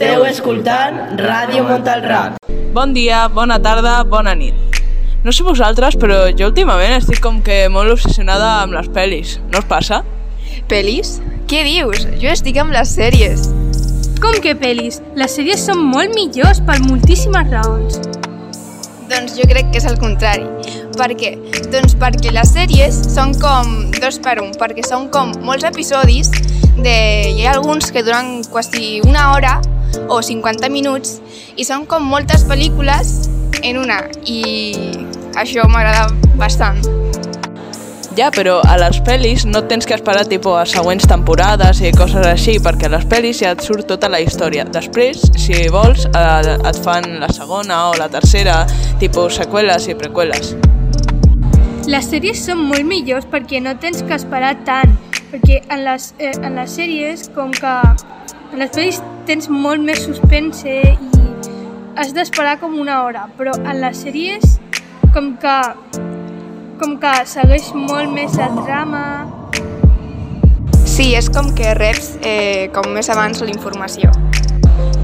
Esteu escoltant Ràdio Montalrac. Bon dia, bona tarda, bona nit. No sé vosaltres, però jo últimament estic com que molt obsessionada amb les pel·lis. No us passa? Pelis? Què dius? Jo estic amb les sèries. Com que pel·lis? Les sèries són molt millors per moltíssimes raons. Doncs jo crec que és el contrari. Per què? Doncs perquè les sèries són com dos per un, perquè són com molts episodis, de... hi ha alguns que duren quasi una hora o 50 minuts i són com moltes pel·lícules en una i això m'agrada bastant. Ja, però a les pel·lis no tens que esperar tipus, a següents temporades i coses així, perquè a les pel·lis ja et surt tota la història. Després, si vols, eh, et fan la segona o la tercera, tipus seqüeles i preqüeles. Les sèries són molt millors perquè no tens que esperar tant, perquè en les, eh, en les sèries, com que en les pel·lis tens molt més suspense i has d'esperar com una hora, però en les sèries com que com que segueix molt més la trama. Sí, és com que reps eh, com més abans la informació.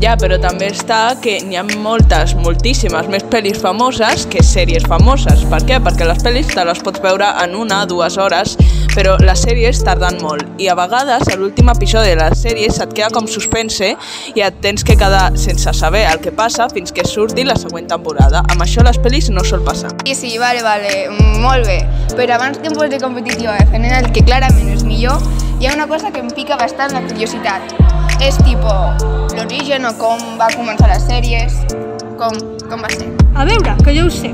Ja, però també està que n'hi ha moltes, moltíssimes més pel·lis famoses que sèries famoses. Per què? Perquè les pel·lis te les pots veure en una, dues hores, però les sèries tarden molt. I a vegades, a l'últim episodi de les sèries se't queda com suspense i et tens que quedar sense saber el que passa fins que surti la següent temporada. Amb això les pel·lis no sol passar. Sí, sí, vale, vale, molt bé. Però abans que em posi competitiva defendent el que clarament és millor, hi ha una cosa que em pica bastant la curiositat. És tipo l'origen o com va començar les sèries, com, com va ser. A veure, que jo ho sé.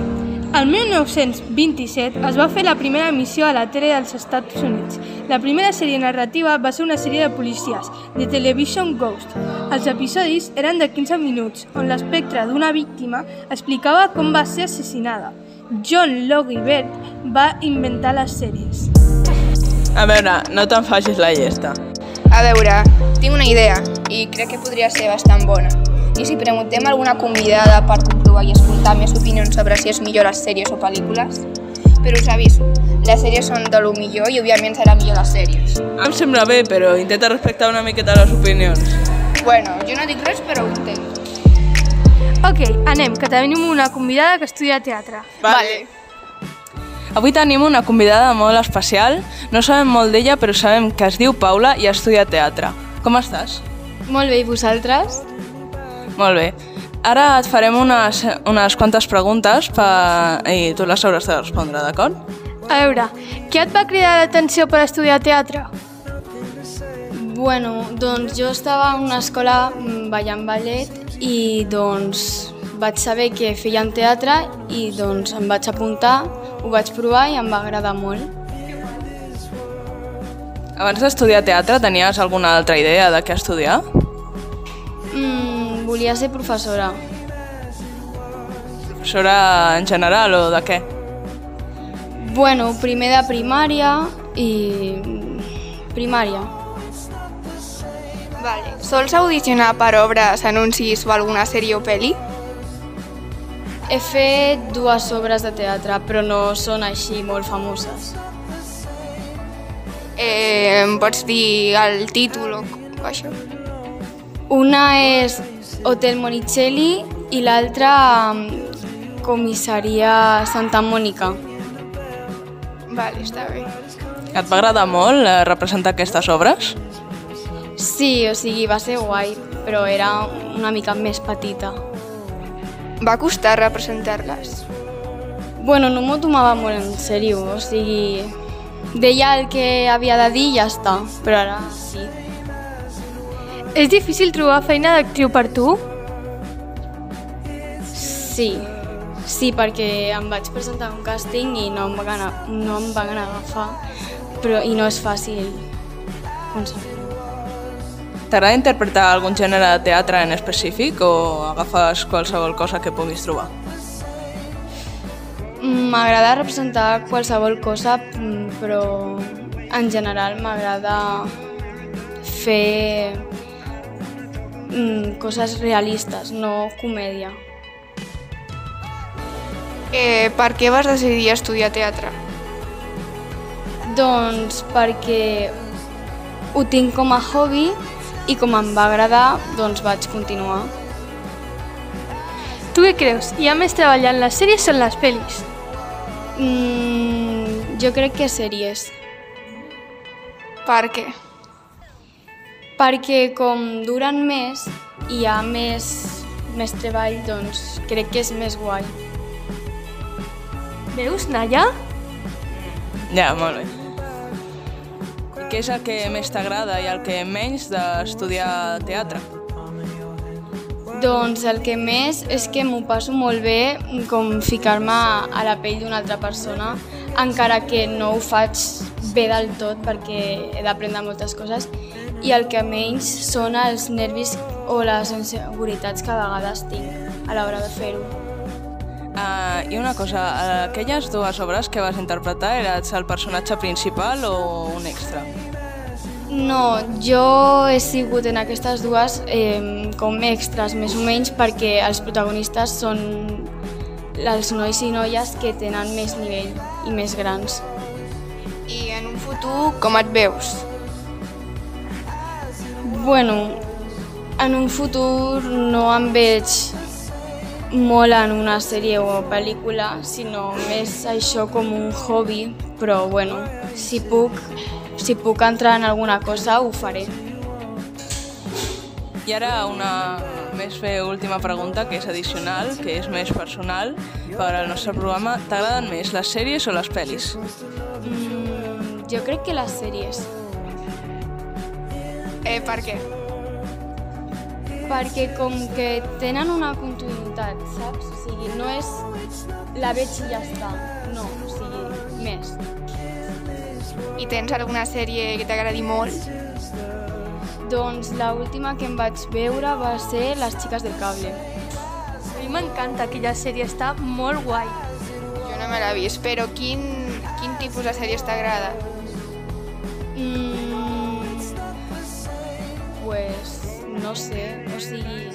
El 1927 es va fer la primera emissió a la tele dels Estats Units. La primera sèrie narrativa va ser una sèrie de policies, de Television Ghost. Els episodis eren de 15 minuts, on l'espectre d'una víctima explicava com va ser assassinada. John Logie Baird va inventar les sèries. A veure, no te'n facis la llesta. A veure, tinc una idea i crec que podria ser bastant bona. I si preguntem a alguna convidada per comprovar i escoltar més opinions sobre si és millor les sèries o pel·lícules? Però us aviso, les sèries són de lo millor i òbviament serà millor les sèries. Em sembla bé, però intenta respectar una miqueta les opinions. Bueno, jo no dic res, però ho intento. Ok, anem, que tenim una convidada que estudia teatre. Vale. Avui tenim una convidada molt especial. No sabem molt d'ella, però sabem que es diu Paula i estudia teatre. Com estàs? Molt bé, i vosaltres? Molt bé. Ara et farem unes, unes quantes preguntes per... i tu les hauràs de respondre, d'acord? A veure, què et va cridar l'atenció per estudiar teatre? Bueno, doncs jo estava en una escola mm, ballant ballet i doncs vaig saber que feien teatre i doncs em vaig apuntar, ho vaig provar i em va agradar molt. Abans d'estudiar teatre, tenies alguna altra idea de què estudiar? Volia ser professora. Professora en general o de què? Bueno, primer de primària i... primària. Vale. Sols audicionar per obres, anuncis o alguna sèrie o pel·li? He fet dues obres de teatre, però no són així molt famoses. Eh, em pots dir el títol o això? Una és Hotel Monicelli i l'altra mm, Comissaria Santa Mònica. Vale, està bé. Et va agradar molt eh, representar aquestes obres? Sí, o sigui, va ser guai, però era una mica més petita. Va costar representar-les? Bueno, no m'ho tomava molt en sèrio, o sigui, deia el que havia de dir i ja està, però ara sí. És difícil trobar feina d'actriu per tu? Sí, sí, perquè em vaig presentar a un càsting i no em van, aga- no em van agafar, però i no és fàcil aconseguir-ho. T'agrada interpretar algun gènere de teatre en específic o agafes qualsevol cosa que puguis trobar? M'agrada representar qualsevol cosa, però en general m'agrada fer mm, coses realistes, no comèdia. Eh, per què vas decidir estudiar teatre? Doncs perquè ho tinc com a hobby i com em va agradar, doncs vaig continuar. Tu què creus? Hi ha més treball en les sèries o en les pel·lis? Mm, jo crec que sèries, Per què? Perquè com duren més i hi ha més, més treball, doncs crec que és més guai. Veus, Naya? Ja, molt bé. Què és el que més t'agrada i el que menys d'estudiar teatre? Doncs el que més és que m'ho passo molt bé com ficar-me a la pell d'una altra persona, encara que no ho faig bé del tot perquè he d'aprendre moltes coses i el que menys són els nervis o les inseguretats que a vegades tinc a l'hora de fer-ho. Uh, I una cosa, aquelles dues obres que vas interpretar, eres el personatge principal o un extra? No, jo he sigut en aquestes dues eh, com extras, més o menys, perquè els protagonistes són els nois i noies que tenen més nivell i més grans. I en un futur, com et veus? Bueno, en un futur no em veig molt en una sèrie o pel·lícula, sinó més això com un hobby, però bueno, si puc, si puc entrar en alguna cosa ho faré. I ara una més bé última pregunta, que és addicional, que és més personal per al nostre programa. T'agraden més les sèries o les pel·lis? Mm, jo crec que les sèries, Eh, per què? perquè com que tenen una continuïtat, saps? O sigui, no és la veig i ja està, no, o sigui, més. I tens alguna sèrie que t'agradi molt? Doncs la última que em vaig veure va ser Les xiques del cable. A mi m'encanta aquella sèrie, està molt guai. Jo no me l'he vist, però quin, quin tipus de sèries t'agrada? Mm, pues no sé, o sigui,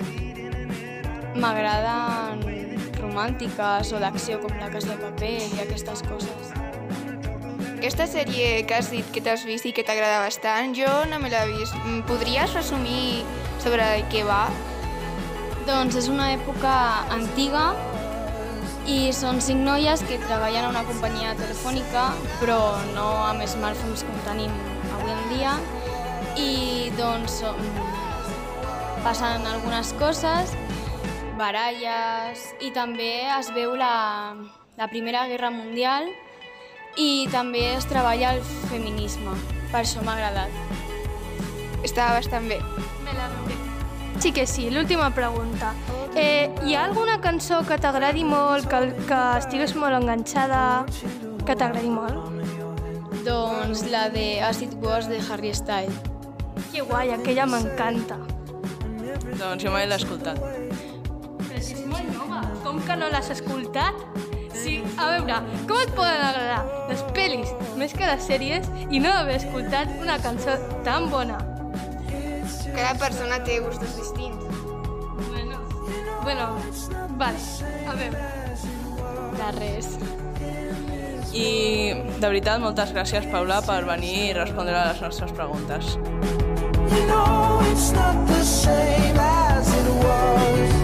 m'agraden romàntiques o d'acció com la Casa de Paper i aquestes coses. Aquesta sèrie que has dit que t'has vist i que t'agrada bastant, jo no me l'he vist. Mm, Podries resumir sobre què va? Doncs és una època antiga i són cinc noies que treballen a una companyia telefònica però no amb smartphones com tenim avui en dia i doncs passen algunes coses, baralles i també es veu la, la Primera Guerra Mundial i també es treballa el feminisme. Per això m'ha agradat. Estava bastant bé. Me la. Sí que sí, l'última pregunta. Eh, hi ha alguna cançó que t'agradi molt, que, que estigues molt enganxada, que t'agradi molt? Doncs la de Acid Wars de Harry Styles. Que guai, aquella m'encanta. Doncs jo mai l'he escoltat. Però si és molt nova, com que no l'has escoltat? sí, a veure, com et poden agradar les pel·lis més que les sèries i no haver escoltat una cançó tan bona? Cada persona té gustos distints. Bueno, bueno, vale, a veure. De res. I, de veritat, moltes gràcies, Paula, per venir i respondre a les nostres preguntes. You know it's not the same as it was.